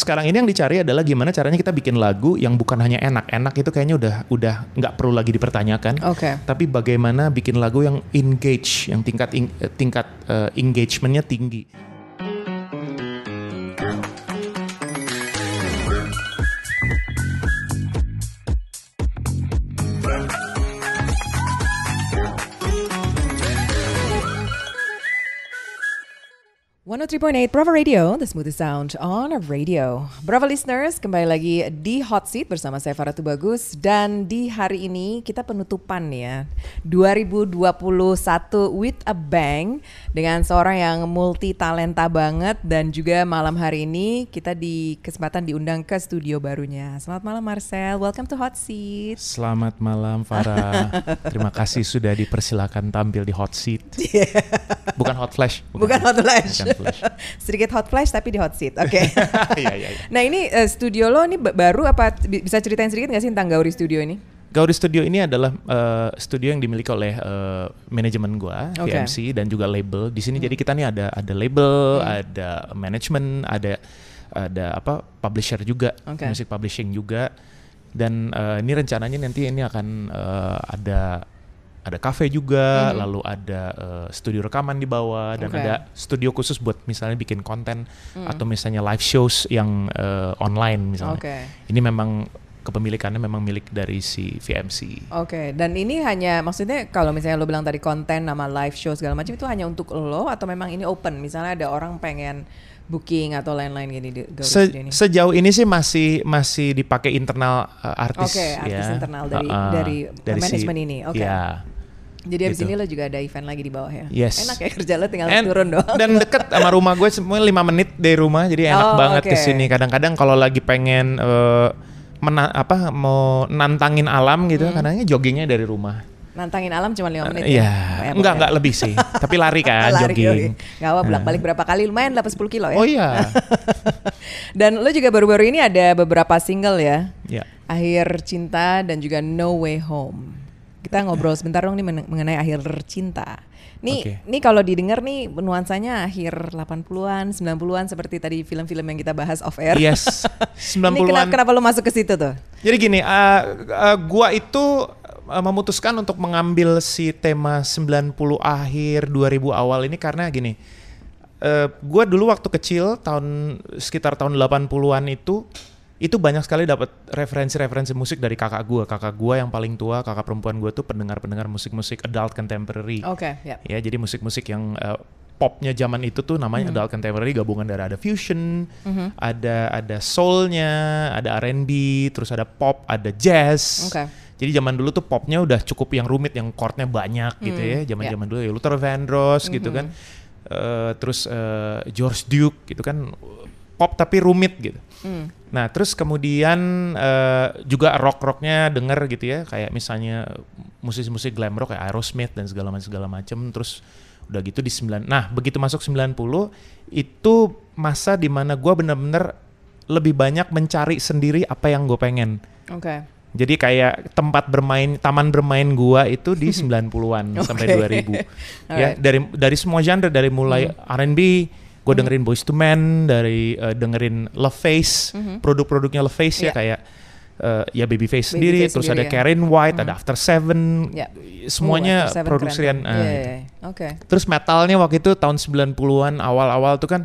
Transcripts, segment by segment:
sekarang ini yang dicari adalah gimana caranya kita bikin lagu yang bukan hanya enak. Enak itu kayaknya udah udah nggak perlu lagi dipertanyakan. Oke. Tapi bagaimana bikin lagu yang engage, yang tingkat ing- eh, tingkat eh, engagementnya tinggi. 103.8 Bravo Radio, the smoothest sound on radio. Bravo listeners, kembali lagi di Hot Seat bersama saya Farah Bagus dan di hari ini kita penutupan ya 2021 with a bang dengan seorang yang multi talenta banget dan juga malam hari ini kita di kesempatan diundang ke studio barunya. Selamat malam Marcel, welcome to Hot Seat. Selamat malam Farah. Terima kasih sudah dipersilakan tampil di hot seat. Bukan hot flash. Bukan hot flash. Bukan flash. Sedikit hot flash tapi di hot seat. Oke. Iya, iya, iya. Nah ini eh, studio lo ini ba- baru apa bi- bisa ceritain sedikit nggak sih tentang Gauri Studio ini? Gauri Studio ini adalah eh, studio yang dimiliki oleh eh, manajemen gua. Hmm. VMC dan juga label. Di sini jadi kita nih ada ada label, ada manajemen, ada ada apa publisher juga, Oke. music publishing juga. Dan eh, ini rencananya nanti ini akan eh, ada ada cafe juga, lalu ada eh, studio rekaman di bawah dan Hmm. Ada studio khusus buat misalnya bikin konten atau misalnya live shows yang eh, online misalnya. Oke. Ini memang kepemilikannya memang milik dari si VMC. Oke, dan ini hanya maksudnya kalau misalnya lo bilang tadi konten nama live show segala macam itu hanya untuk lo atau memang ini open? Misalnya ada orang pengen booking atau lain-lain gini di Se- ini. sejauh ini sih masih masih dipakai internal uh, artis Oke, artis ya. internal dari Uh-uh. dari, si- manajemen ini. Oke. ya. Jadi abis gitu. ini lo juga ada event lagi di bawah ya? Yes. Enak ya kerja lo tinggal And- turun doang. Dan deket sama rumah gue semua 5 menit dari rumah jadi enak Oh, banget oke. ke sini. Kadang-kadang kalau lagi pengen uh, mena- apa mau nantangin alam gitu, Hmm. kadang-kadang joggingnya dari rumah. Nantangin alam cuma 5 menit Iya, ya? enggak enggak lebih sih. Tapi lari kan Lari, jogging. Gak apa bolak balik berapa kali lumayan dapat 10 kilo ya. Oh iya. Dan lo juga baru-baru ini ada beberapa single ya. ya. Akhir Cinta dan juga No Way Home. Kita ngobrol sebentar dong nih men- mengenai akhir cinta. Nih, Oke. nih kalau didengar nih nuansanya akhir 80-an, 90-an seperti tadi film-film yang kita bahas off air. Yes. Ini kenapa, 90-an. kenapa lo masuk ke situ tuh? Jadi gini, uh, uh, gua itu uh, memutuskan untuk mengambil si tema 90 akhir 2000 awal ini karena gini. Uh, gua dulu waktu kecil tahun sekitar tahun 80-an itu itu banyak sekali dapat referensi-referensi musik dari kakak gua. Kakak gua yang paling tua, kakak perempuan gua tuh pendengar-pendengar musik-musik adult contemporary. Oke, ya. Ya, jadi musik-musik yang uh, popnya zaman itu tuh namanya Hmm. adult contemporary gabungan dari ada fusion, Mhm. ada ada soulnya, ada R&B, terus ada pop, ada jazz. Oke. Jadi zaman dulu tuh popnya udah cukup yang rumit, yang chordnya banyak gitu Hmm, ya. Zaman-zaman dulu ya Luther Vandross gitu Mhm. kan. Eh, terus eh, George Duke gitu kan pop tapi rumit gitu. Hmm. Nah, terus kemudian eh, juga rock-rocknya denger gitu ya, kayak misalnya musisi-musik glam rock kayak Aerosmith dan segala macam segala macam. Terus udah gitu di 9. Nah, begitu masuk 90 itu masa di mana gua bener-bener lebih banyak mencari sendiri apa yang gue pengen. Oke. Jadi kayak tempat bermain, taman bermain gua itu di 90-an sampai Oke. 2000. ya, Alright. dari dari semua genre dari mulai R&B, gue dengerin Boyz II Men, dari eh, dengerin Love Face, produk-produknya Love Face ya Iya. kayak eh, ya Babyface sendiri, Babyface terus sendiri ada ya. Karen White, ada After Seven, Ya. semuanya Oh, produksian. ah, Iya, gitu. iya, iya. Oke. Terus metalnya waktu itu tahun 90-an awal-awal tuh kan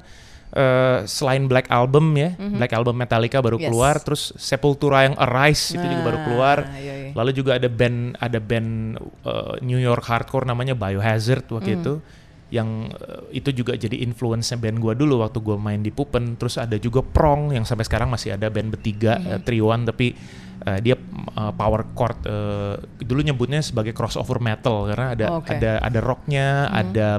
eh, selain Black Album ya, Black Album Metallica baru. Yes. keluar, terus Sepultura yang Arise itu juga baru Nah, keluar. iya, iya. Lalu juga ada band ada band eh, New York hardcore namanya Biohazard waktu Hmm. itu yang eh, itu juga jadi influence band gua dulu waktu gua main di Pupen. Terus ada juga Prong yang sampai sekarang masih ada band bertiga Hmm. eh, trioan tapi eh, dia eh, power chord eh, dulu nyebutnya sebagai crossover metal karena ada Oke. ada ada rocknya, ada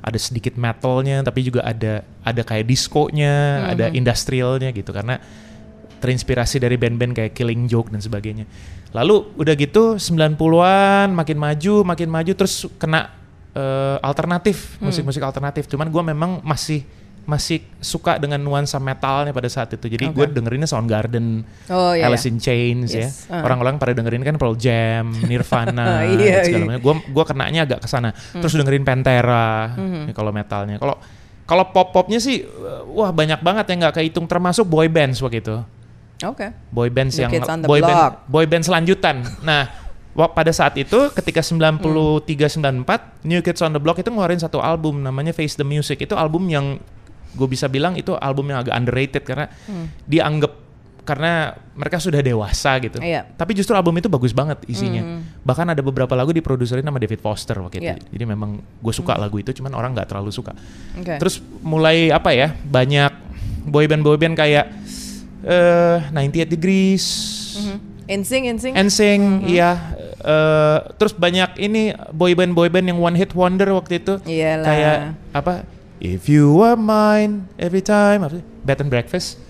ada sedikit metalnya tapi juga ada ada kayak diskonya, ada industrialnya gitu karena terinspirasi dari band-band kayak Killing Joke dan sebagainya. Lalu udah gitu 90-an makin maju, makin maju terus kena eh, alternatif, musik-musik alternatif. Cuman gua memang masih masih suka dengan nuansa metalnya pada saat itu. Jadi gue Oke. dengerinnya Soundgarden, Oh iya. Alice in Chains Yes. ya. Ah. Orang-orang pada dengerin kan Pearl Jam, Nirvana, Iya, dan segala iya. macam. Gua gua kenanya agak ke sana. Terus dengerin Pantera ya, kalau metalnya. Kalau Kalau pop-popnya sih, uh, wah banyak banget yang nggak kehitung termasuk boy bands waktu itu. Oke. Boy bands yang boy band boy band selanjutan. Nah, pada saat itu ketika 93 94 New Kids on the Block itu ngeluarin satu album namanya Face the Music. Itu album yang gue bisa bilang itu album yang agak underrated karena dianggap karena mereka sudah dewasa gitu. Iya. Tapi justru album itu bagus banget isinya. Bahkan ada beberapa lagu diproduserin sama David Foster waktu itu. Iya. Jadi memang gue suka lagu itu, cuman orang nggak terlalu suka. Oke. Terus mulai apa ya? Banyak boyband boyband kayak eh 98 Degrees, Mhm. Insing, insing. NSYNC, iya. Eh, terus banyak ini boyband boyband yang one hit wonder waktu itu. Iyalah. Kayak apa? If you were mine every time, apa sih? Bed and breakfast.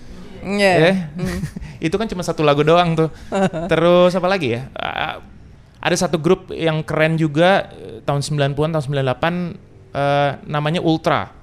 Iya. Ya. itu kan cuma satu lagu doang tuh. Terus apa lagi ya? Ah, ada satu grup yang keren juga eh, tahun 90-an, tahun 98 eh, namanya Ultra.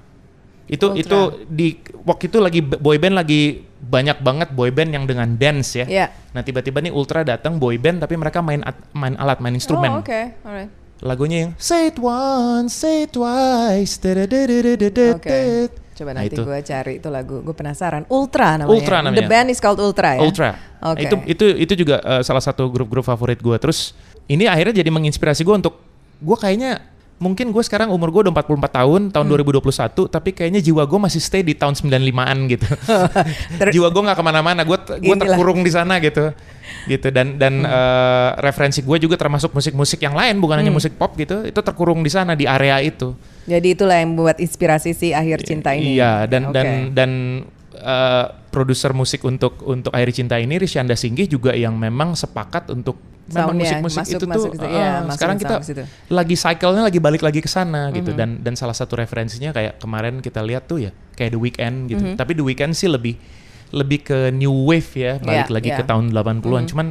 Itu Ultra. itu di waktu itu lagi boyband lagi banyak banget boyband yang dengan dance ya. Iya. Nah, tiba-tiba nih Ultra datang boyband tapi mereka main at- main alat, main Oh, instrumen. oke. Alright. Lagunya yang Say it once, say it twice. da-da-da-da-da-da-da. Oke. Coba Nah, nanti itu. gue cari itu lagu. Gue penasaran. Ultra namanya. Ultra namanya. The band is called Ultra ya. Ultra. Nah, Oke. Itu itu itu juga eh, salah satu grup-grup favorit gue. Terus ini akhirnya jadi menginspirasi gue untuk gue kayaknya mungkin gue sekarang umur gue udah 44 tahun tahun Hmm. 2021 tapi kayaknya jiwa gue masih stay di tahun 95an gitu. Jiwa gue nggak ke mana-mana. Gue gue terkurung di sana gitu. Gitu dan dan Hmm. eh, referensi gue juga termasuk musik-musik yang lain bukan Hmm. hanya musik pop gitu. Itu terkurung di sana di area itu. Jadi itulah yang membuat inspirasi si akhir cinta ini. Iya dan Oke. dan dan eh, produser musik untuk untuk Air Cinta ini Risyanda Singgih juga yang memang sepakat untuk memang musik-musik masuk- itu masuk tuh gitu, eh, iya, masukin sekarang kita situ. lagi cycle-nya lagi balik lagi ke sana gitu Mhm. dan dan salah satu referensinya kayak kemarin kita lihat tuh ya kayak The Weeknd gitu. Mhm. Tapi The Weeknd sih lebih lebih ke new wave ya, balik Iya, lagi ke iya. tahun 80-an. Mhm. Cuman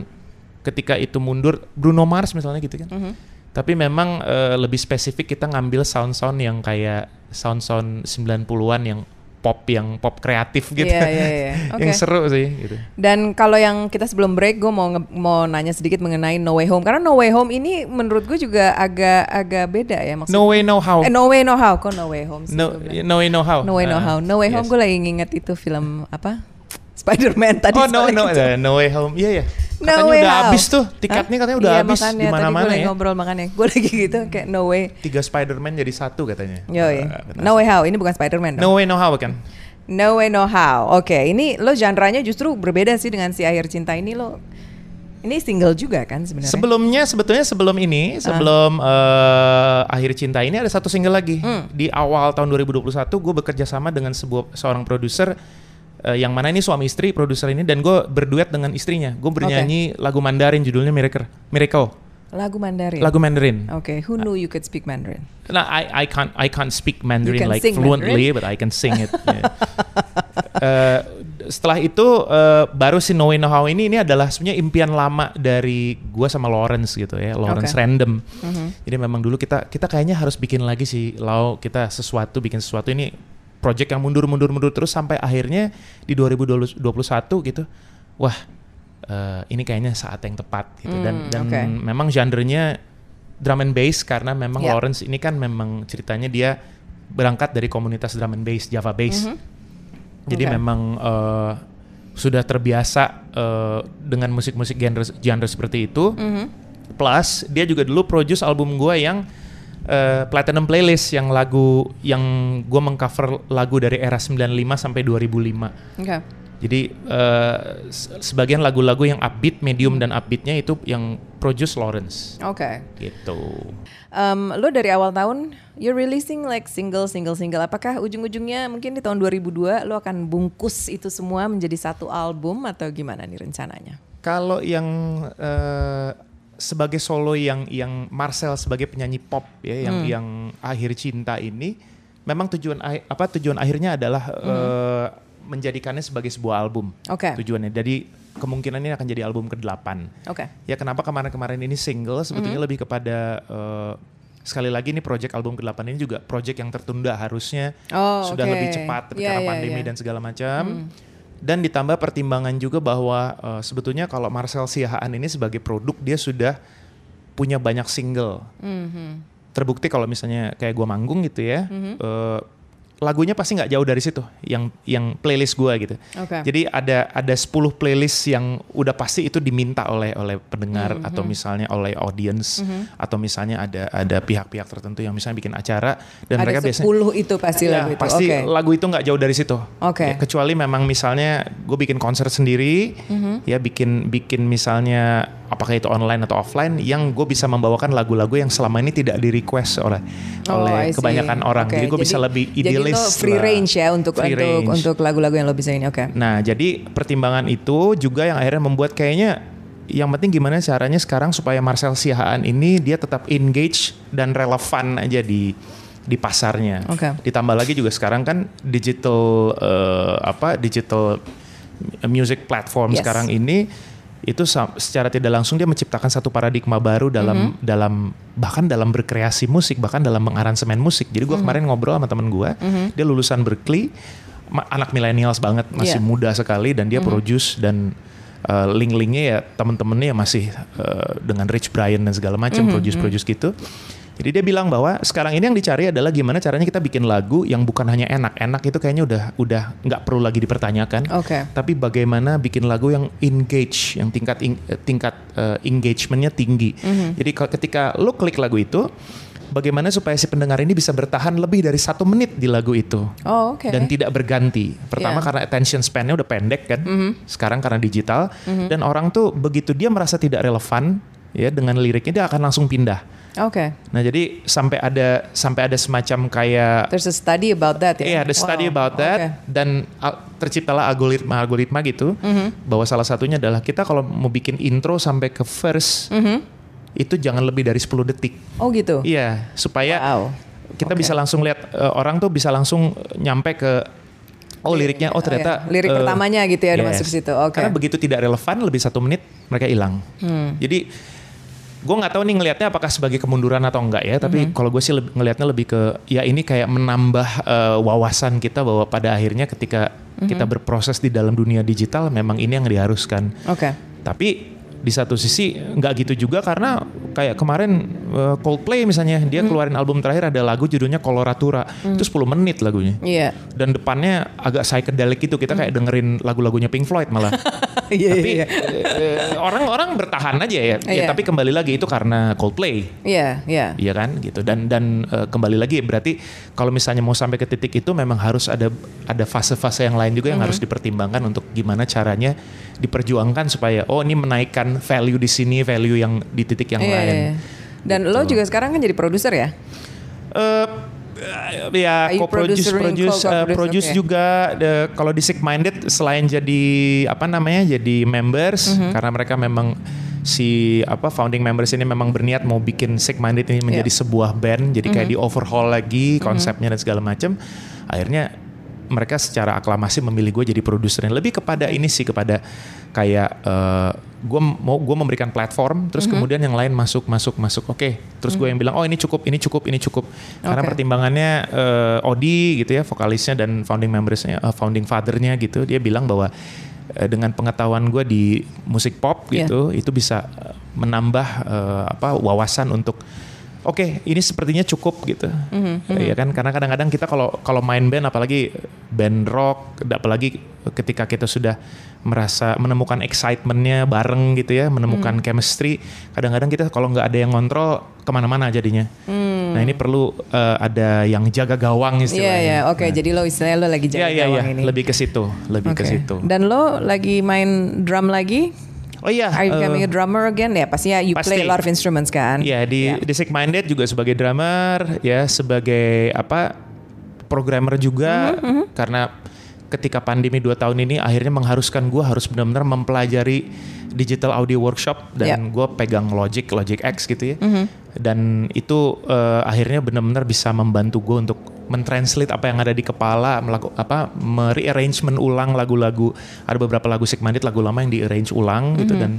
ketika itu mundur Bruno Mars misalnya gitu kan. Mhm. Tapi memang eh, lebih spesifik kita ngambil sound-sound yang kayak sound-sound 90-an yang pop yang pop kreatif gitu. Iya, iya, iya. yang Oke. seru sih gitu. Dan kalau yang kita sebelum break, gue mau mau nanya sedikit mengenai No Way Home karena No Way Home ini menurut gue juga agak agak beda ya maksudnya. No way no how. Eh, no Way No How, kok No Way Home sih? No, no way no how. No Way No Ah, How. No Way Home yes. gue lagi nginget itu film apa? Spider-Man tadi. Oh no no gitu. ada no way home. Iya ya. No Katanya Way udah How. habis tuh. Tiketnya Hah? katanya udah Iya, habis di mana-mana ya. ngobrol makanya. Gue lagi gitu kayak No Way. Tiga Spider-Man jadi satu katanya. Yo, Ah, iya. benar. No Way How. Ini bukan Spider-Man dong. No way no how kan. No Way No How. Oke, ini lo genre-nya justru berbeda sih dengan si akhir cinta ini lo. Ini single juga kan sebenarnya? Sebelumnya sebetulnya sebelum Ah. ini, sebelum eh, akhir cinta ini ada satu single lagi. Hmm. Di awal tahun 2021 gue bekerja sama dengan sebuah seorang produser eh, yang mana ini suami istri produser ini dan gue berduet dengan istrinya. Gue bernyanyi lagu Mandarin judulnya Miracle. Miracle. Lagu Mandarin. Lagu Mandarin. Oke, who knew you could speak Mandarin? Nah, I I can't I can't speak Mandarin can like fluently, but I can sing it. yeah. Eh, setelah itu eh, baru si No Way No How ini ini adalah sebenarnya impian lama dari gua sama Lawrence gitu ya, Lawrence Oke. Random. Mhm. Jadi memang dulu kita kita kayaknya harus bikin lagi sih, lau kita sesuatu bikin sesuatu ini project yang mundur mundur mundur terus sampai akhirnya di 2021 gitu, wah eh, ini kayaknya saat yang tepat gitu dan Hmm, dan oke. memang genrenya drum and bass karena memang Ya. Lawrence ini kan memang ceritanya dia berangkat dari komunitas drum and bass Java bass. Mhm. Jadi Oke. memang eh, sudah terbiasa eh, dengan musik-musik genre genre seperti itu. Mhm. Plus dia juga dulu produce album gua yang eh, platinum playlist yang lagu yang gua mengcover lagu dari era 95 sampai 2005. Oke. Jadi eh, se- sebagian lagu-lagu yang upbeat, medium dan upbeatnya itu yang produce Lawrence Oke. gitu. Um, lo dari awal tahun you're releasing like single single single. Apakah ujung-ujungnya mungkin di tahun 2002 lo akan bungkus itu semua menjadi satu album atau gimana nih rencananya? Kalau yang eh, sebagai solo yang yang Marcel sebagai penyanyi pop ya yang Hmm. yang akhir cinta ini memang tujuan apa tujuan akhirnya adalah eh, menjadikannya sebagai sebuah album. Hmm. Oke. Tujuannya. Jadi kemungkinan ini akan jadi album ke-8. Oke. Ya kenapa kemarin-kemarin ini single sebetulnya lebih kepada eh, sekali lagi nih project album ke-8 ini juga project yang tertunda harusnya Oh, sudah oke. lebih cepat Iya, karena iya, pandemi iya. dan segala macam. Dan ditambah pertimbangan juga bahwa eh, sebetulnya kalau Marcel Siahaan ini sebagai produk dia sudah punya banyak single. Mhm. Terbukti kalau misalnya kayak gua manggung gitu ya. Mhm. eh, lagunya pasti nggak jauh dari situ yang yang playlist gua gitu. Oke. Jadi ada ada 10 playlist yang udah pasti itu diminta oleh oleh pendengar Mhm. atau misalnya oleh audience atau misalnya ada ada pihak-pihak tertentu yang misalnya bikin acara dan mereka Ada biasanya 10 itu pasti Ya, lagu itu. pasti Oke. lagu itu nggak jauh dari situ. Oke. Ya, kecuali memang misalnya gue bikin konser sendiri, Mhm. ya bikin bikin misalnya apakah itu online atau offline, yang gue bisa membawakan lagu-lagu yang selama ini tidak di request oleh Oh, oleh kebanyakan orang. Oke, Jadi gue bisa lebih idealis. Jadi lo free range ya untuk Free untuk range. untuk lagu-lagu yang lo bisa ini. Oke. Nah, jadi pertimbangan itu juga yang akhirnya membuat kayaknya yang penting gimana caranya sekarang supaya Marcel Siahaan ini dia tetap engage dan relevan aja di di pasarnya. Oke. Ditambah lagi juga sekarang kan digital eh, apa digital music platform Yes. sekarang ini itu secara tidak langsung dia menciptakan satu paradigma baru dalam Mm-hmm. dalam bahkan dalam berkreasi musik bahkan dalam mengaransemen musik. Jadi Mm-hmm. gua kemarin ngobrol sama temen gua, dia lulusan Berkeley, anak millennials banget, masih Iya. muda sekali dan dia produce dan uh, link-linknya ya temen-temennya ya masih uh, dengan Rich Brian dan segala macam produce-produce gitu. Jadi dia bilang bahwa sekarang ini yang dicari adalah gimana caranya kita bikin lagu yang bukan hanya enak, enak itu kayaknya udah udah nggak perlu lagi dipertanyakan. Oke. Tapi bagaimana bikin lagu yang engage, yang tingkat ing- eh, tingkat uh, engagementnya tinggi. Jadi kalau ketika lo klik lagu itu, bagaimana supaya si pendengar ini bisa bertahan lebih dari satu menit di lagu itu Oh, oke. dan tidak berganti. Yeah. Pertama Mhm. karena attention span-nya udah pendek kan. Sekarang karena digital dan orang tuh begitu dia merasa tidak relevan ya dengan liriknya dia akan langsung pindah. Oke. Nah, jadi sampai ada sampai ada semacam kayak There's a study about that ya. Iya, ada study Wow, about that dan al- terciptalah algoritma-algoritma gitu Mhm. bahwa salah satunya adalah kita kalau mau bikin intro sampai ke verse Mhm. itu jangan lebih dari 10 detik. Oh gitu. Iya, supaya Wow. kita Oke. bisa langsung lihat eh, orang tuh bisa langsung nyampe ke oh liriknya oh ternyata iya. Lirik eh, pertamanya gitu ya, yes. masuk situ. Oke. Karena begitu tidak relevan lebih satu menit mereka hilang. Hmm. Jadi gue nggak tahu nih ngelihatnya apakah sebagai kemunduran atau enggak ya. Hmm. Tapi kalau gue sih lebih, ngelihatnya lebih ke ya ini kayak menambah eh, wawasan kita bahwa pada akhirnya ketika Hmm. kita berproses di dalam dunia digital memang ini yang diharuskan. Oke. Tapi di satu sisi nggak gitu juga karena kayak kemarin uh, Coldplay misalnya dia Hmm. keluarin album terakhir ada lagu judulnya Coloratura itu 10 menit lagunya Iya. dan depannya agak psychedelic gitu kita kayak dengerin lagu-lagunya Pink Floyd malah Iya, tapi iya. eh, orang-orang bertahan aja ya. Ya, Iya. tapi kembali lagi itu karena Coldplay Iya, iya. Iya kan gitu dan dan eh, kembali lagi berarti kalau misalnya mau sampai ke titik itu memang harus ada ada fase-fase yang lain juga yang harus dipertimbangkan untuk gimana caranya diperjuangkan supaya oh ini menaikkan value di sini value yang di titik yang Iya, lain. iya. Dan lo juga sekarang kan jadi produser ya? Eh ya co-produce produce co-produce, produce oke. juga kalau di Sick Minded selain jadi apa namanya jadi members Mhm. karena mereka memang si apa founding members ini memang berniat mau bikin Sick Minded ini menjadi Iya. sebuah band jadi Mhm. kayak di overhaul lagi konsepnya dan segala macam akhirnya mereka secara aklamasi memilih gue jadi produsernya lebih kepada ini sih kepada kayak gue mau gue memberikan platform terus Mhm. kemudian yang lain masuk masuk masuk. Oke terus gue yang bilang oh ini cukup ini cukup ini cukup. Karena pertimbangannya eh, Odi gitu ya vokalisnya dan founding membersnya eh, founding fathernya gitu dia bilang bahwa eh, dengan pengetahuan gue di musik pop Iya. gitu itu bisa eh, menambah eh, apa wawasan untuk Oke, ini sepertinya cukup gitu, Mhm, ya kan? Karena kadang-kadang kita kalau kalau main band, apalagi band rock, apalagi ketika kita sudah merasa menemukan excitementnya bareng gitu ya, menemukan chemistry, kadang-kadang kita kalau nggak ada yang ngontrol ke mana-mana jadinya. Nah ini perlu eh, ada yang jaga gawang istilahnya. iya. Oke, Nah, jadi lo istilahnya lo lagi jaga iya, iya. gawang ini. Lebih ke situ, lebih ke Oke. situ. Dan lo lagi main drum lagi? Oh iya. Are you eh, becoming a drummer again? Ya, pasti ya you play a pasti. lot of instruments kan? Ya di Ya. di Sick Minded juga sebagai drummer, ya sebagai apa programmer juga Mm-hmm, karena ketika pandemi dua tahun ini akhirnya mengharuskan gue harus benar-benar mempelajari digital audio workshop dan Yep. gue pegang Logic Logic X gitu ya Mm-hmm. dan itu eh, akhirnya benar-benar bisa membantu gue untuk mentranslate apa yang ada di kepala melakukan apa merearrangement ulang lagu-lagu ada beberapa lagu Sick Minded lagu lama yang di arrange ulang gitu Mm-hmm. dan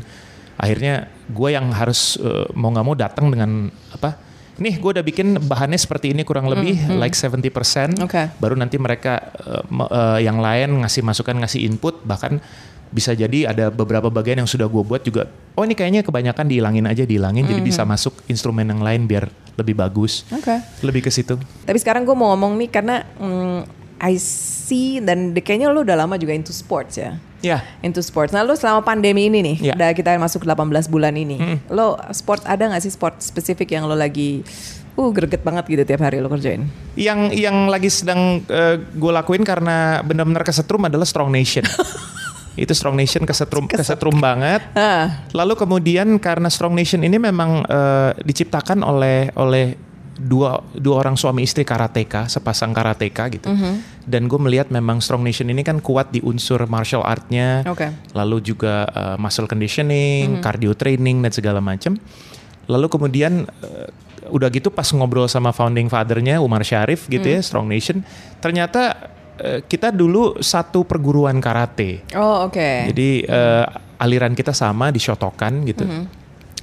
akhirnya gue yang harus eh, mau nggak mau datang dengan apa nih gue udah bikin bahannya seperti ini kurang lebih like 70% Oke. baru nanti mereka me- eh, yang lain ngasih masukan ngasih input bahkan bisa jadi ada beberapa bagian yang sudah gue buat juga oh ini kayaknya kebanyakan dihilangin aja dihilangin jadi bisa masuk instrumen yang lain biar lebih bagus Oke. lebih ke situ Tapi sekarang gue mau ngomong nih karena mm, I see dan kayaknya lo udah lama juga into sports ya. Ya Into sports. Nah lo selama pandemi ini nih, Ya. udah kita masuk 18 bulan ini. Lo sport ada nggak sih sport spesifik yang lo lagi uh greget banget gitu tiap hari lo kerjain? yang yang lagi sedang gue lakuin karena benar-benar kesetrum adalah Strong Nation itu Strong Nation kesetrum kesetrum banget Ah, Lalu kemudian karena Strong Nation ini memang eh, diciptakan oleh oleh dua dua orang suami istri karateka, sepasang karateka gitu. Dan gue melihat memang Strong Nation ini kan kuat di unsur martial artnya, Oke. lalu juga eh, muscle conditioning, cardio training dan segala macam. Lalu kemudian eh, udah gitu pas ngobrol sama founding fathernya Umar Syarif gitu ya Strong Nation, ternyata eh, kita dulu satu perguruan karate. Oh oke. Jadi eh, aliran kita sama di Shotokan gitu.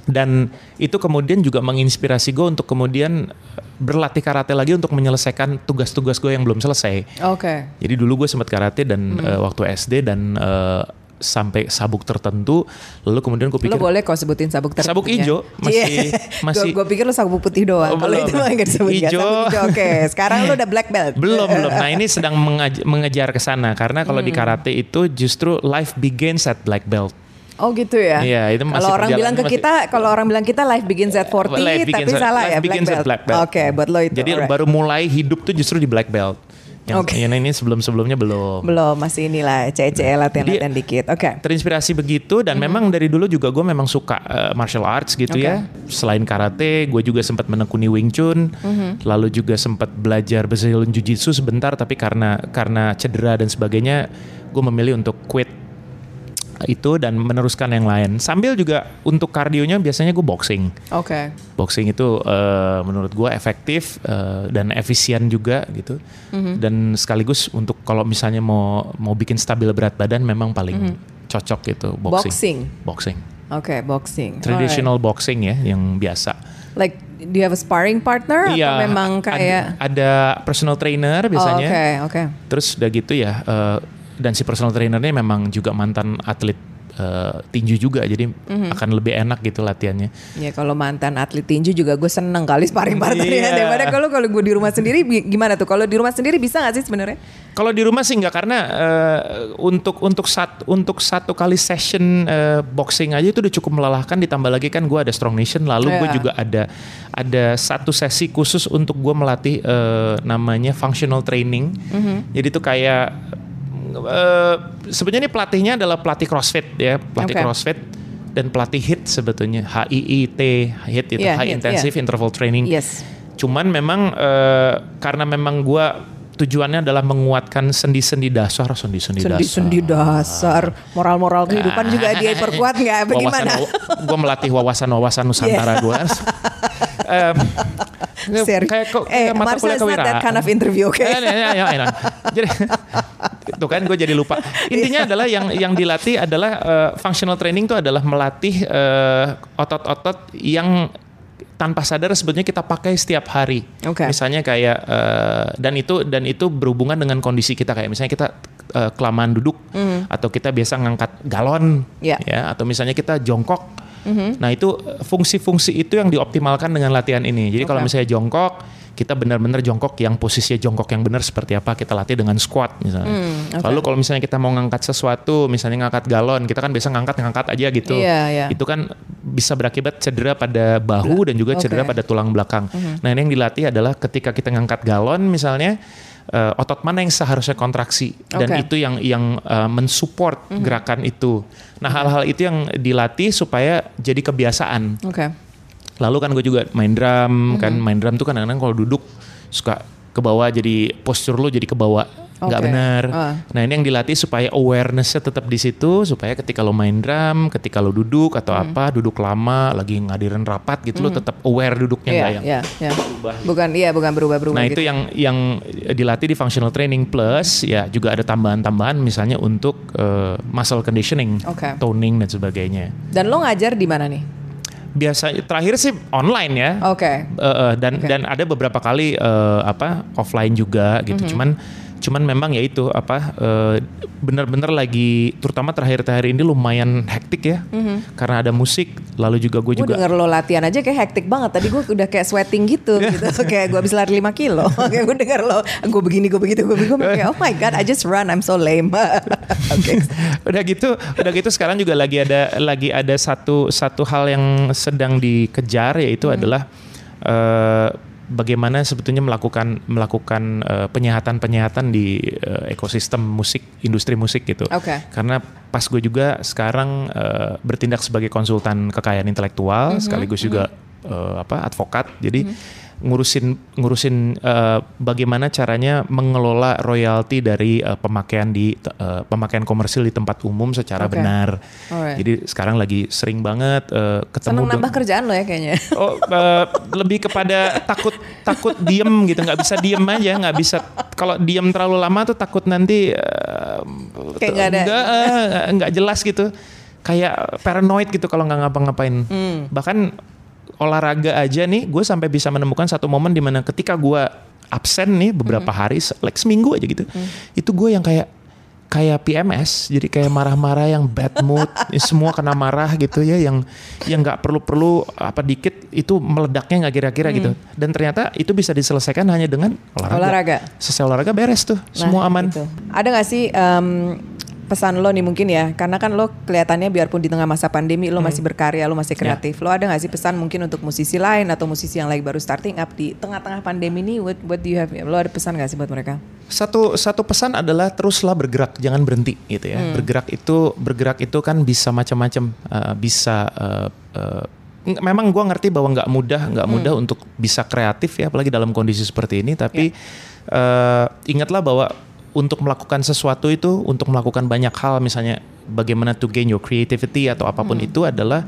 Dan itu kemudian juga menginspirasi gue untuk kemudian eh, berlatih karate lagi untuk menyelesaikan tugas-tugas gue yang belum selesai. Oke. Jadi dulu gue sempat karate dan eh, waktu SD dan eh, sampai sabuk tertentu, lalu kemudian gue Lo pikir boleh kok sebutin sabuk tertentunya. Sabuk hijau, masih- masih- Gue pikir lo sabuk putih doang. Oh, Kalau itu mah nggak disebut ya. Hijau. Oke. Sekarang lo udah black belt. belum belum. Nah ini sedang mengejar ke sana karena kalau Hmm. di karate itu justru life begins at black belt. Oh gitu ya. Iya, itu masih Kalau orang bilang ke masih- kita, kalau orang bilang kita life begins at 40, Life tapi begins at- salah life ya black begins at belt. black belt. Oke, buat lo itu. Jadi alright. baru mulai hidup tuh justru di black belt. Yang Oke. yang ini sebelum-sebelumnya belum. belum masih inilah cece latihan-latihan Jadi- dikit. Oke. Terinspirasi begitu dan memang dari dulu juga gue memang suka uh, martial arts gitu Oke. ya. Selain karate, gue juga sempat menekuni Wing Chun, lalu juga sempat belajar Brazilian Jiu Jitsu sebentar, tapi karena karena cedera dan sebagainya, gue memilih untuk quit itu dan meneruskan yang lain. Sambil juga untuk kardionya biasanya gue boxing. Oke. boxing itu eh, menurut gue efektif eh, dan efisien juga gitu dan sekaligus untuk kalau misalnya mau mau bikin stabil berat badan memang paling cocok gitu boxing Boxing. boxing Oke, boxing. traditional boxing ya yang biasa. Like do you have a sparring partner atau memang kayak ada, personal trainer Oh, biasanya Oke, oke. terus udah gitu ya eh, dan si personal trainernya memang juga mantan atlet eh, tinju juga jadi Mhm. akan lebih enak gitu latihannya Ya kalau mantan atlet tinju juga gue seneng kali sparring partnernya Iya. daripada kalau kalau gue di rumah sendiri gimana tuh? Kalau di rumah sendiri bisa gak sih sebenarnya? Kalau di rumah sih nggak karena eh, untuk untuk satu untuk satu kali session eh, boxing aja itu udah cukup melelahkan ditambah lagi kan gue ada Strong Nation lalu gue Iya. juga ada ada satu sesi khusus untuk gue melatih eh, namanya functional training. Jadi itu kayak eh, sebenarnya ini pelatihnya adalah pelatih CrossFit ya pelatih Oke. CrossFit dan pelatih HIIT sebetulnya HIIT HIIT itu Iya, High HIIT, Intensive Interval Training. Yes. Cuman memang eh, karena memang gua tujuannya adalah menguatkan sendi-sendi dasar, sendi-sendi dasar. Sendi-sendi dasar, moral-moral kehidupan juga dia perkuat nggak? Bagaimana? gue melatih wawasan-wawasan Nusantara gue. Serius. kayak kok eh, mata Marcel, kuliah not that kind of interview, oke? Eh, ya, ya, ya, ya. Jadi tuh kan gue jadi lupa. Intinya adalah yang yang dilatih adalah eh, functional training itu adalah melatih eh, otot-otot yang tanpa sadar sebetulnya kita pakai setiap hari. Oke. Misalnya kayak eh, dan itu dan itu berhubungan dengan kondisi kita kayak misalnya kita eh, kelamaan duduk atau kita biasa ngangkat galon Mm. Ya. atau misalnya kita jongkok. Nah, itu fungsi-fungsi itu yang dioptimalkan dengan latihan ini. Jadi kalau Oke. misalnya jongkok, kita benar-benar jongkok yang posisinya jongkok yang benar seperti apa kita latih dengan squat misalnya. Hmm, oke. Lalu kalau misalnya kita mau ngangkat sesuatu, misalnya ngangkat galon, kita kan biasa ngangkat-ngangkat aja gitu. Iya, iya. Itu kan bisa berakibat cedera pada bahu dan juga cedera Oke. pada tulang belakang. Nah, ini yang dilatih adalah ketika kita ngangkat galon misalnya eh, otot mana yang seharusnya kontraksi dan Oke. itu yang yang eh, mensupport gerakan itu. Nah, hal-hal itu yang dilatih supaya jadi kebiasaan. Oke. Lalu kan gue juga main drum, kan Mhm. main drum tuh kan kadang-kadang kalau duduk suka ke bawah jadi postur lu jadi ke bawah nggak Oke. benar. Ah. Nah ini yang dilatih supaya awarenessnya tetap di situ supaya ketika lo main drum, ketika lo duduk atau Mhm. apa duduk lama lagi ngadirin rapat gitu lo tetap aware duduknya Iya, nggak yang iya, iya. berubah. Bukan, iya, bukan berubah-berubah Nah gitu. itu yang yang dilatih di functional training plus ya juga ada tambahan-tambahan misalnya untuk eh, muscle conditioning, Oke. toning dan sebagainya. Dan lo ngajar di mana nih? Biasa terakhir sih online ya. Oke. Eh, eh, dan Oke. dan ada beberapa kali eh, apa offline juga gitu. Mhm. Cuman Cuman memang ya itu apa uh, benar-benar lagi terutama terakhir-terakhir ini lumayan hektik ya. Karena ada musik, lalu juga gue juga denger lo latihan aja kayak hektik banget. Tadi gue udah kayak sweating gitu, gitu. kayak gue habis lari 5 kilo. kayak gue denger lo, gue begini, gue begitu, gue begitu. Kayak, oh my god, I just run, I'm so lame. Oke. udah gitu udah gitu sekarang juga lagi ada lagi ada satu satu hal yang sedang dikejar yaitu adalah eh, bagaimana sebetulnya melakukan melakukan eh, penyehatan-penyehatan di eh, ekosistem musik industri musik gitu. Oke. karena pas gue juga sekarang eh, bertindak sebagai konsultan kekayaan intelektual sekaligus juga eh, apa advokat. Jadi ngurusin ngurusin eh, bagaimana caranya mengelola royalti dari eh, pemakaian di eh, pemakaian komersil di tempat umum secara Oke. benar. Alright. Jadi sekarang lagi sering banget eh, ketemu Seneng de- nambah kerjaan lo ya kayaknya. Oh, eh, lebih kepada takut takut diem gitu, nggak bisa diem aja, nggak bisa. Kalau diem terlalu lama tuh takut nanti eh, Kayak nggak eh, nggak jelas gitu, kayak paranoid gitu kalau nggak ngapa-ngapain. Hmm. Bahkan olahraga aja nih, gue sampai bisa menemukan satu momen di mana ketika gue absen nih beberapa Hmm. hari, like seminggu aja gitu, itu gue yang kayak kayak PMS jadi kayak marah-marah yang bad mood semua kena marah gitu ya yang yang nggak perlu-perlu apa dikit itu meledaknya nggak kira-kira gitu dan ternyata itu bisa diselesaikan hanya dengan olahraga, Hmm. Olahraga. selesai olahraga beres tuh semua Nah, aman itu. Ada gak sih em, pesan lo nih mungkin ya? Karena kan lo kelihatannya biarpun di tengah masa pandemi lo Hmm. masih berkarya, lo Ya. masih kreatif. Lo ada gak sih pesan mungkin untuk musisi lain atau musisi yang lagi baru starting up di tengah-tengah pandemi ini? What, what do you have? Lo ada pesan gak sih buat mereka? satu satu pesan adalah teruslah bergerak jangan berhenti gitu ya bergerak itu bergerak itu kan bisa macam-macam eh, bisa eh, ng- memang gua ngerti bahwa nggak mudah nggak mudah untuk bisa kreatif ya apalagi dalam kondisi seperti ini tapi eh, ingatlah bahwa untuk melakukan sesuatu itu untuk melakukan banyak hal misalnya bagaimana to gain your creativity atau apa pun itu adalah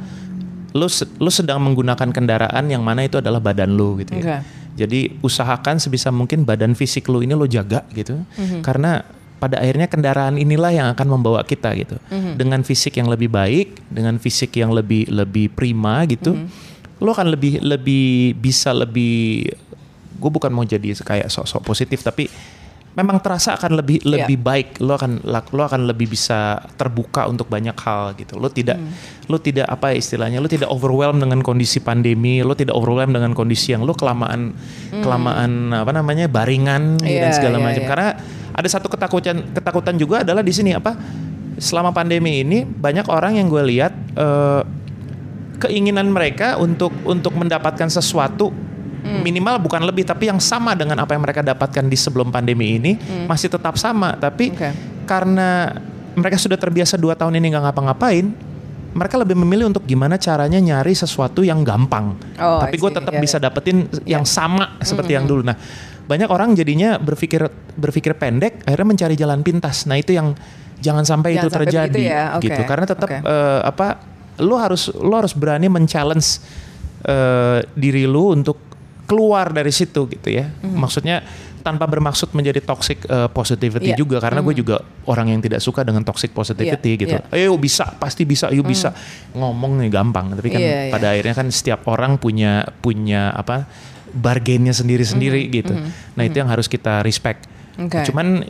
lo se- lo sedang menggunakan kendaraan yang mana itu adalah badan lo gitu ya. Jadi usahakan sebisa mungkin badan fisik lo ini lo jaga gitu. Karena pada akhirnya kendaraan inilah yang akan membawa kita gitu. Dengan fisik yang lebih baik, dengan fisik yang lebih lebih prima gitu. Lo akan lebih lebih bisa lebih gue bukan mau jadi kayak sok-sok positif tapi memang terasa akan lebih Iya. lebih baik lo akan lo akan lebih bisa terbuka untuk banyak hal gitu lo tidak Hmm. lo tidak apa ya istilahnya lo tidak overwhelmed dengan kondisi pandemi lo tidak overwhelmed dengan kondisi yang lo kelamaan kelamaan apa namanya baringan gitu dan Iya, segala iya, macam iya. karena ada satu ketakutan ketakutan juga adalah di sini apa selama pandemi ini banyak orang yang gue lihat eh, keinginan mereka untuk untuk mendapatkan sesuatu Hmm. minimal bukan lebih tapi yang sama dengan apa yang mereka dapatkan di sebelum pandemi ini masih tetap sama. Tapi Hmm. Oke. karena mereka sudah terbiasa dua tahun ini nggak ngapa-ngapain mereka lebih memilih untuk gimana caranya nyari sesuatu yang gampang. Oh, tapi gue tetap Ya, bisa dapetin yang sama seperti yang dulu. Nah banyak orang jadinya berpikir berpikir pendek akhirnya mencari jalan pintas. Nah itu yang jangan sampai Jangan itu sampai terjadi ya, oke, gitu. Karena tetap oke. eh, apa lu harus lu harus berani men-challenge eh, diri lu untuk keluar dari situ gitu ya. Mhm. Maksudnya tanpa bermaksud menjadi toxic eh, positivity Iya. juga karena gue juga orang yang tidak suka dengan toxic positivity Iya, gitu. Ayo bisa, pasti bisa, ayo bisa. Ngomong nih gampang, tapi kan Iya, iya. pada akhirnya kan setiap orang punya punya apa bargainnya sendiri-sendiri Mhm, gitu. Nah, itu yang harus kita respect. Oke. Cuman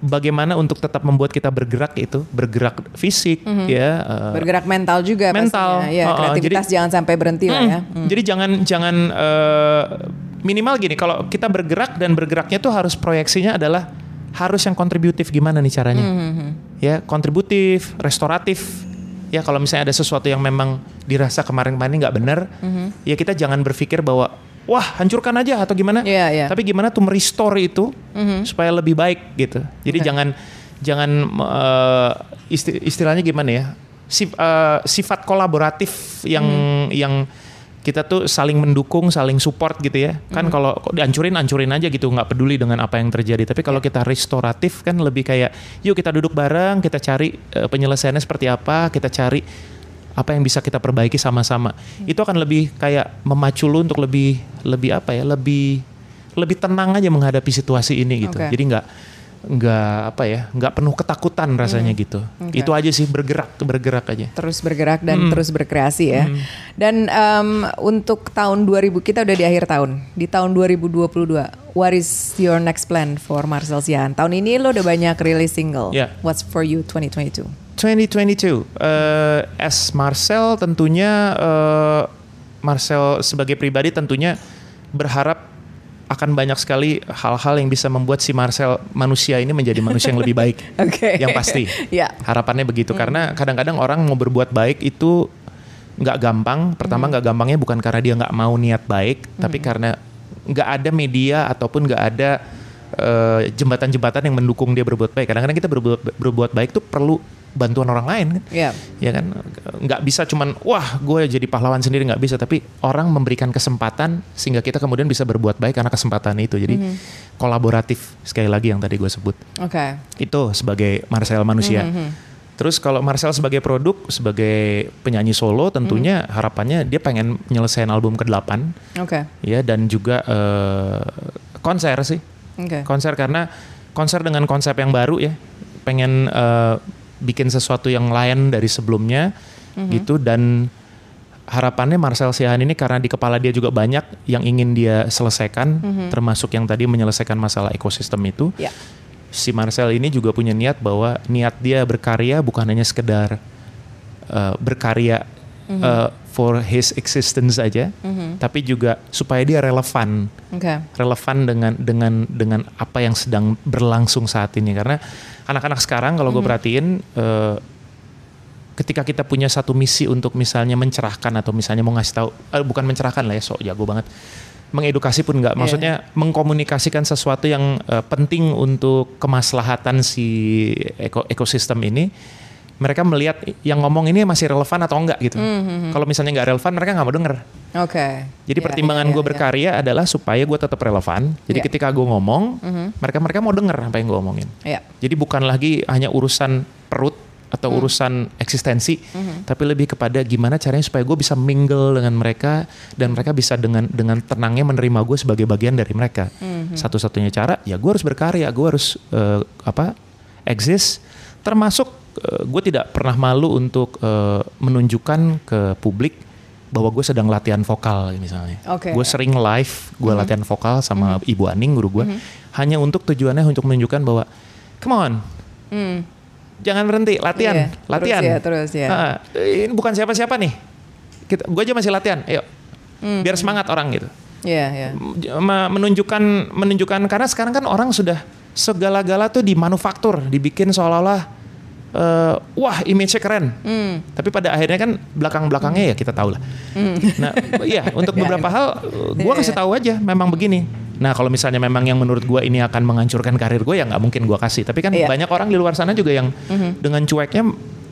bagaimana untuk tetap membuat kita bergerak itu, bergerak fisik ya, eh, Bergerak mental juga mental. pastinya. Ya, oh, kreativitas jadi- jangan sampai berhenti lah ya. Hmm, Jadi jangan jangan eh, minimal gini kalau kita bergerak dan bergeraknya tuh harus proyeksinya adalah harus yang kontributif gimana nih caranya? Hmm, Ya, kontributif, restoratif. Ya kalau misalnya ada sesuatu yang memang dirasa kemarin-kemarin nggak benar, Hmm, ya kita jangan berpikir bahwa wah hancurkan aja atau gimana. Iya, iya. Tapi gimana tuh merestore itu supaya lebih baik gitu. Jadi Oke. jangan jangan eh, isti- istilahnya gimana ya? Sif- eh, sifat kolaboratif yang yang kita tuh saling mendukung, saling support gitu ya. Kan kalau kok dihancurin, hancurin aja gitu, nggak peduli dengan apa yang terjadi. Tapi kalau kita restoratif kan lebih kayak, yuk kita duduk bareng, kita cari eh, penyelesaiannya seperti apa, kita cari apa yang bisa kita perbaiki sama-sama. Itu akan lebih kayak memacu lu untuk lebih lebih apa ya, lebih lebih tenang aja menghadapi situasi ini gitu. Oke. Jadi nggak nggak apa ya nggak penuh ketakutan rasanya gitu Oke. itu aja sih bergerak bergerak aja terus bergerak dan terus berkreasi ya. Dan em, untuk tahun 2000 kita udah di akhir tahun. Di tahun 2022, what is your next plan for Marcel Sian? Tahun ini lo udah banyak rilis single. Ya. What's for you 2022? 2022 eh as Marcel tentunya eh, Marcel sebagai pribadi tentunya berharap akan banyak sekali hal-hal yang bisa membuat si Marcel manusia ini menjadi manusia yang lebih baik. Oke. Yang pasti. Ya. Harapannya begitu karena kadang-kadang orang mau berbuat baik itu nggak gampang. Pertama nggak gampangnya bukan karena dia nggak mau niat baik, tapi karena nggak ada media ataupun nggak ada eh, jembatan-jembatan yang mendukung dia berbuat baik. Kadang-kadang kita berbuat berbuat baik tuh perlu bantuan orang lain kan. Ya. ya kan? Nggak bisa cuman wah gue jadi pahlawan sendiri. Nggak bisa tapi orang memberikan kesempatan sehingga kita kemudian bisa berbuat baik karena kesempatan itu. Jadi kolaboratif. Sekali lagi yang tadi gue sebut. Oke. itu sebagai Marcel manusia. Terus kalau Marcel sebagai produk sebagai penyanyi solo tentunya harapannya dia pengen nyelesain album ke-8 Oke. ya dan juga eh, konser sih. Oke. konser karena konser dengan konsep yang baru ya. Pengen eh, bikin sesuatu yang lain dari sebelumnya gitu. Dan harapannya Marcel Siahan ini karena di kepala dia juga banyak yang ingin dia selesaikan termasuk yang tadi menyelesaikan masalah ekosistem itu. Ya. si Marcel ini juga punya niat bahwa niat dia berkarya bukan hanya sekedar eh, berkarya eh, for his existence aja tapi juga supaya dia relevan. Oke. relevan dengan dengan dengan apa yang sedang berlangsung saat ini. Karena anak-anak sekarang kalau gue perhatiin eh, ketika kita punya satu misi untuk misalnya mencerahkan atau misalnya mau ngasih tahu eh, bukan mencerahkan lah ya sok jago banget. Mengedukasi pun nggak. Maksudnya mengkomunikasikan sesuatu yang eh, penting untuk kemaslahatan si eko- ekosistem ini mereka melihat yang ngomong ini masih relevan atau enggak gitu kalau misalnya nggak relevan mereka nggak mau denger Oke. jadi Ya, pertimbangan ya, gue ya, berkarya adalah supaya gue tetap relevan. Jadi Iya. ketika gue ngomong, mereka mereka mau denger apa yang gue omongin. Ya. Jadi bukan lagi hanya urusan perut atau urusan eksistensi, tapi lebih kepada gimana caranya supaya gue bisa mingle dengan mereka dan mereka bisa dengan dengan tenangnya menerima gue sebagai bagian dari mereka. Satu-satunya cara ya gue harus berkarya, gue harus eh, apa exist. Termasuk eh, gue tidak pernah malu untuk eh, menunjukkan ke publik bahwa gue sedang latihan vokal misalnya. Oke. Gue sering live, gue latihan vokal sama Ibu Aning guru gue, hanya untuk tujuannya untuk menunjukkan bahwa, come on, Hmm. jangan berhenti, latihan, Iya, latihan. Terus ya, terus ya. Ah, ini bukan siapa-siapa nih, kita, gue aja masih latihan, ayo, Hmm. biar semangat orang gitu. Iya, iya. M- menunjukkan, menunjukkan karena sekarang kan orang sudah segala-gala tuh dimanufaktur, dibikin seolah-olah eh, wah image-nya keren. Hmm. Tapi pada akhirnya kan belakang-belakangnya ya kita tahu lah. Nah, iya untuk Ya, beberapa hal gue kasih tahu aja memang begini. Nah kalau misalnya memang yang menurut gue ini akan menghancurkan karir gue ya nggak mungkin gue kasih. Tapi kan Iya. banyak orang di luar sana juga yang dengan cueknya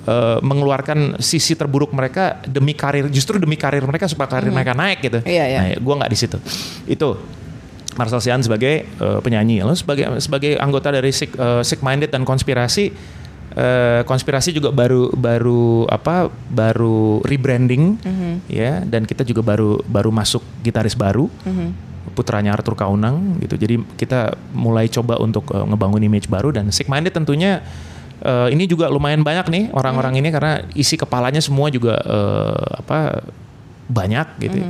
eh, mengeluarkan sisi terburuk mereka demi karir, justru demi karir mereka supaya karir mereka naik gitu. Iya, iya. Nah, gue nggak di situ. Itu Marcel Sian sebagai eh, penyanyi, lalu sebagai sebagai anggota dari Sick, eh, Sick Minded dan konspirasi eh, konspirasi juga baru baru apa baru rebranding ya. Dan kita juga baru baru masuk gitaris baru putranya Arthur Kaunang gitu. Jadi kita mulai coba untuk eh, ngebangun image baru dan Sick Minded tentunya eh, ini juga lumayan banyak nih orang-orang ini karena isi kepalanya semua juga eh, apa banyak gitu ya.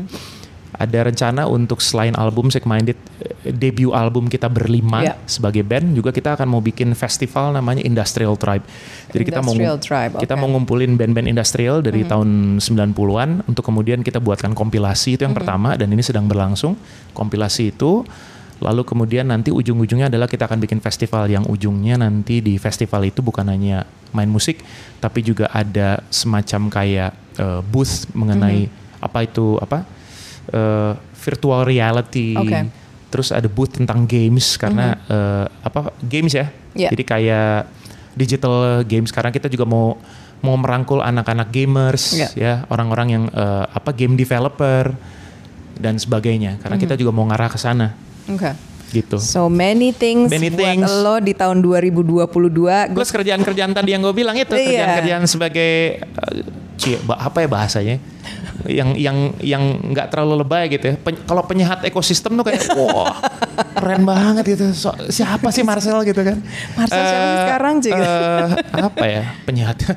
Ada rencana untuk selain album Sick Minded eh, debut album kita berlima Ya. sebagai band juga kita akan mau bikin festival namanya Industrial Tribe. Jadi kita mau Industrial Tribe, kita oke. mau ngumpulin band-band industrial dari tahun 90-an untuk kemudian kita buatkan kompilasi itu yang pertama dan ini sedang berlangsung. Kompilasi itu lalu kemudian nanti ujung-ujungnya adalah kita akan bikin festival yang ujungnya nanti di festival itu bukan hanya main musik tapi juga ada semacam kayak eh, booth mengenai apa itu apa eh, virtual reality. Oke. Terus ada booth tentang games karena eh, apa games ya. Iya. Jadi kayak digital games sekarang kita juga mau mau merangkul anak-anak gamers Iya. ya, orang-orang yang eh, apa game developer dan sebagainya. Karena kita juga mau ngarah ke sana Oke. gitu. So many things Many buat things. lo di tahun 2022. Gue Plus kerjaan-kerjaan tadi yang gue bilang itu Iya. kerjaan-kerjaan sebagai eh, cie, apa ya bahasanya? Yang yang yang nggak terlalu lebay gitu ya. Pen- kalau penyehat ekosistem tuh kayak wah keren banget gitu. So, siapa sih Marcel gitu kan? Marcel siapa sih Eh, sekarang, Cik? eh, apa ya penyehatnya?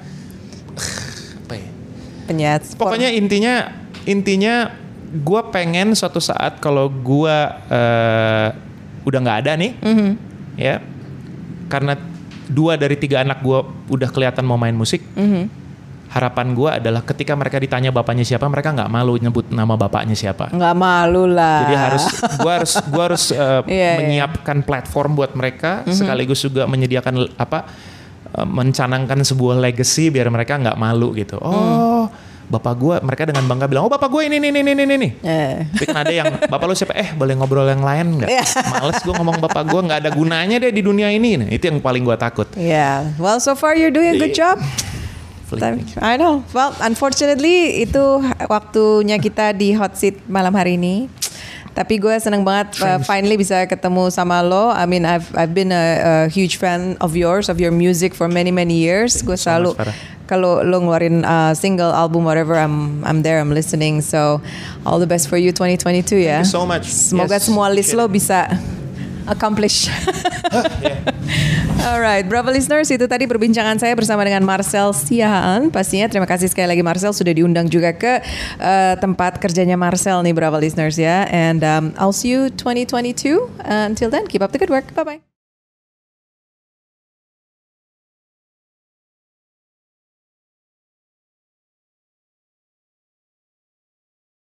apa ya? Penyiar sport. Pokoknya intinya intinya gue pengen suatu saat kalau gue eh, udah nggak ada nih, Mhm. ya karena dua dari tiga anak gue udah kelihatan mau main musik. Mhm. Harapan gue adalah ketika mereka ditanya bapaknya siapa, mereka nggak malu nyebut nama bapaknya siapa. nggak malu lah. Jadi harus gue harus gua harus eh, Iya, iya. menyiapkan platform buat mereka sekaligus juga menyediakan apa eh, mencanangkan sebuah legacy biar mereka nggak malu gitu. Oh, bapak gue mereka dengan bangga bilang, "Oh, bapak gue ini ini ini ini ini." Eh. Tapi kan ada yang bapak lu siapa? Eh, boleh ngobrol yang lain nggak? Iya. Males gue ngomong bapak gue nggak ada gunanya deh di dunia ini. Nah, itu yang paling gue takut. Yeah. Well, so far you're doing a good job. Fleeting. I know. Well, unfortunately itu waktunya kita di hot seat malam hari ini. Tapi gue seneng banget uh, finally bisa ketemu sama lo. I mean, I've I've been a, a huge fan of yours, of your music for many many years. Gue selalu kalau lo ngeluarin uh, single album whatever, I'm I'm there, I'm listening. So all the best for you 2022 ya. Thank you so much. Semoga Yes. semua list lo bisa accomplish. Alright, Bravo listeners, itu tadi perbincangan saya bersama dengan Marcel Siahaan. Pastinya terima kasih sekali lagi Marcel sudah diundang juga ke uh, tempat kerjanya Marcel nih Bravo listeners ya. And um, I'll see you 2022. Uh, until then, keep up the good work. Bye bye.